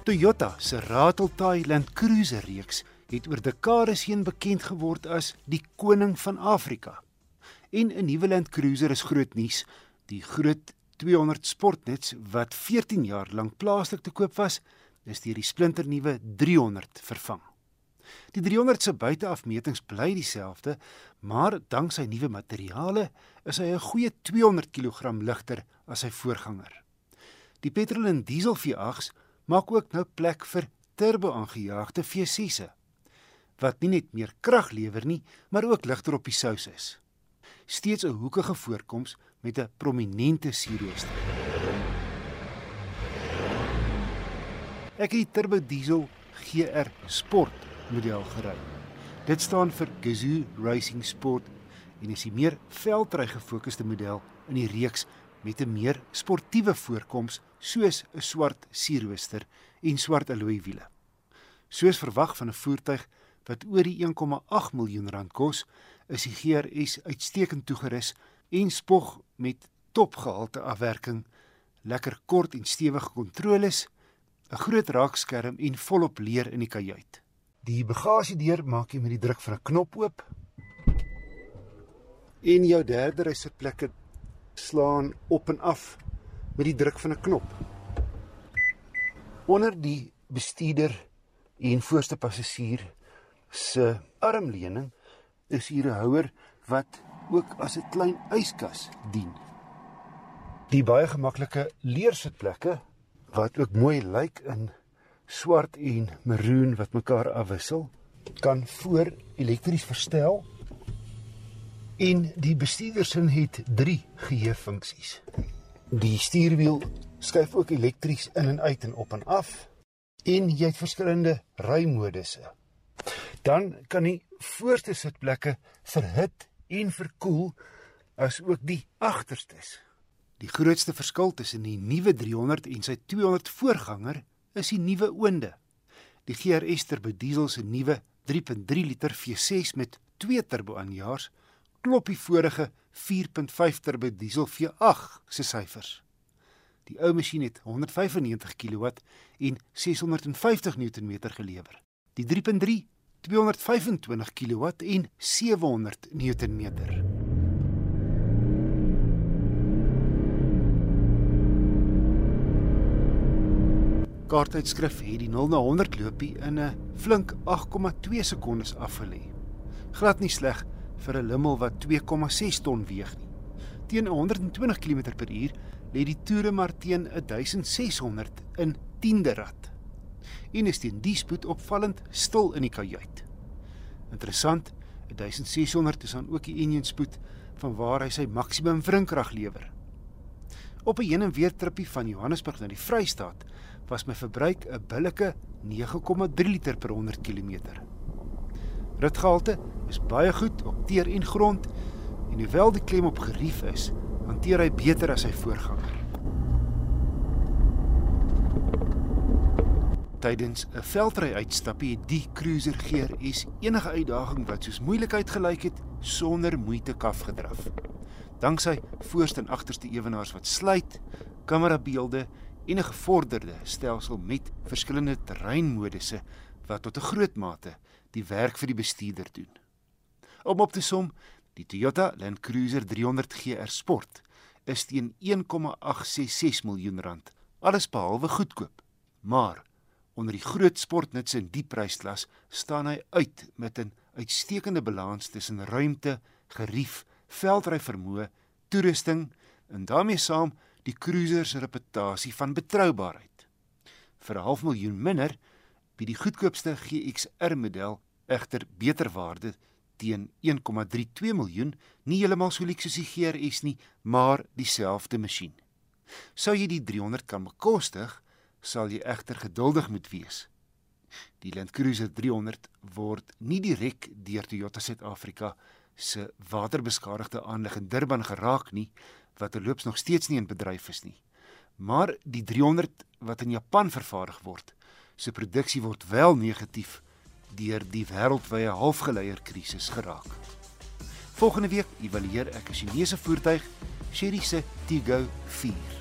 Toyota se Rateltaai Land Cruiser reeks het oor dekades heen bekend geword as die koning van Afrika. En 'n nuwe Land Cruiser is groot nuus. Die groot 200 Sportnets wat 14 jaar lank plaaslik te koop was, is deur die splinternuwe 300 vervang. Die 300 se buiteafmetings bly dieselfde, maar dank sy nuwe materiale is hy 'n goeie 200 kg ligter as sy voorganger. Die petrol en diesel V8s maak ook nou plek vir turbo-aangejaagde V6se wat nie net meer krag lewer nie, maar ook ligter op die sous is. Steeds 'n hoekige voorkoms met 'n prominente sierrooster. Ek het turbo diesel GR Sport model gery. Dit staan vir Gazoo Racing Sport en is die meer veldry gefokusde model in die reeks met 'n meer sportiewe voorkoms soos 'n swart sierrooster en swart alloy wiele. Soos verwag van 'n voertuig wat oor die 1,8 miljoen rand kos, is die GRS uitstekend toegerus en spog met topgehalte afwerking, lekker kort en stewige kontroles, 'n groot raakskerm en volop leer in die kajuit. Die bagasiedeur maak jy met die druk van 'n knop oop. En jou derde ry sitplekke slaan op en af met die druk van 'n knop. Onder die bestuurder en voorste passasier se armleuning is hier 'n houer wat ook as 'n klein yskas dien. Die baie gemaklike leersitplekke wat ook mooi lyk in swart en maroon wat mekaar afwissel, kan voor elektries verstel En die bestuurdersin het 3 geheuefunksies. Die stuurwiel skuif ook elektries in en uit en op en af en jy het verskillende rymodisse. Dan kan die voorste sitplekke verhit en verkoel as ook die agterstes. Die grootste verskil tussen die nuwe 300 en sy 200 voorganger is die nuwe oonde. Die GRS turbo diesel se nuwe 3.3 liter V6 met 2 turbo aanjaars klop die vorige 4.5 turbo diesel V8 se syfers. Die ou masjien het 195 kW en 650 Nm gelewer. Die 3.3 225 kW en 700 Nm. Kaartuitskrif het die 0 na 100 loopie in 'n flink 8,2 sekondes afgelê. Glad nie sleg vir 'n lummel wat 2,6 ton weeg nie. Teen 120 km/h lê die toere maar teen 1600 in 10de rad. En is teen die spoed opvallend stil in die kajuit. Interessant, 1600 is dan ook die enjin spoed van waar hy sy maksimum wrinkrag lewer. Op 'n heen en weer tripie van Johannesburg na die Vrystaat was my verbruik 'n billike 9,3 liter per 100 km. Ritgehalte is baie goed op teer en grond en hoewel die klem op gerief is, hanteer hy beter as sy voorganger. Tydens 'n veldry uitstappie het die cruiser GRS enige uitdaging wat soos moeilikheid gelyk het sonder moeite kaf gedraf. Danksy voorste en agterste ewenaars wat sluit, kamerabeelde en 'n gevorderde stelsel met verskillende terreinmodusse wat tot 'n groot mate die werk vir die bestuurder doen. Om op te som, die Toyota Land Cruiser 300 GR Sport is teen 1,866 miljoen rand, alles behalwe goedkoop. Maar onder die groot sportnuts in die prysklas staan hy uit met 'n uitstekende balans tussen ruimte, gerief, veldry vermoë, toerusting en daarmee saam die cruiser se reputasie van betroubaarheid. Vir 'n half miljoen minder bied die goedkoopste GXR model egter beter waarde teen 1,32 miljoen, nie heeltemal so lyk soos die GRS nie, maar dieselfde masjien. Sou jy die 300 kan bekostig, sal jy egter geduldig moet wees. Die Land Cruiser 300 word nie direk deur Toyota Suid-Afrika se waterbeskadigde aanleg in Durban geraak nie, wat terloops nog steeds nie in bedryf is nie. Maar die 300 wat in Japan vervaardig word, se produksie word wel negatief deur die wêreldwye halfgeleier-krisis geraak. Volgende week evalueer ek 'n Chinese voertuig, Chery se Tiggo 4.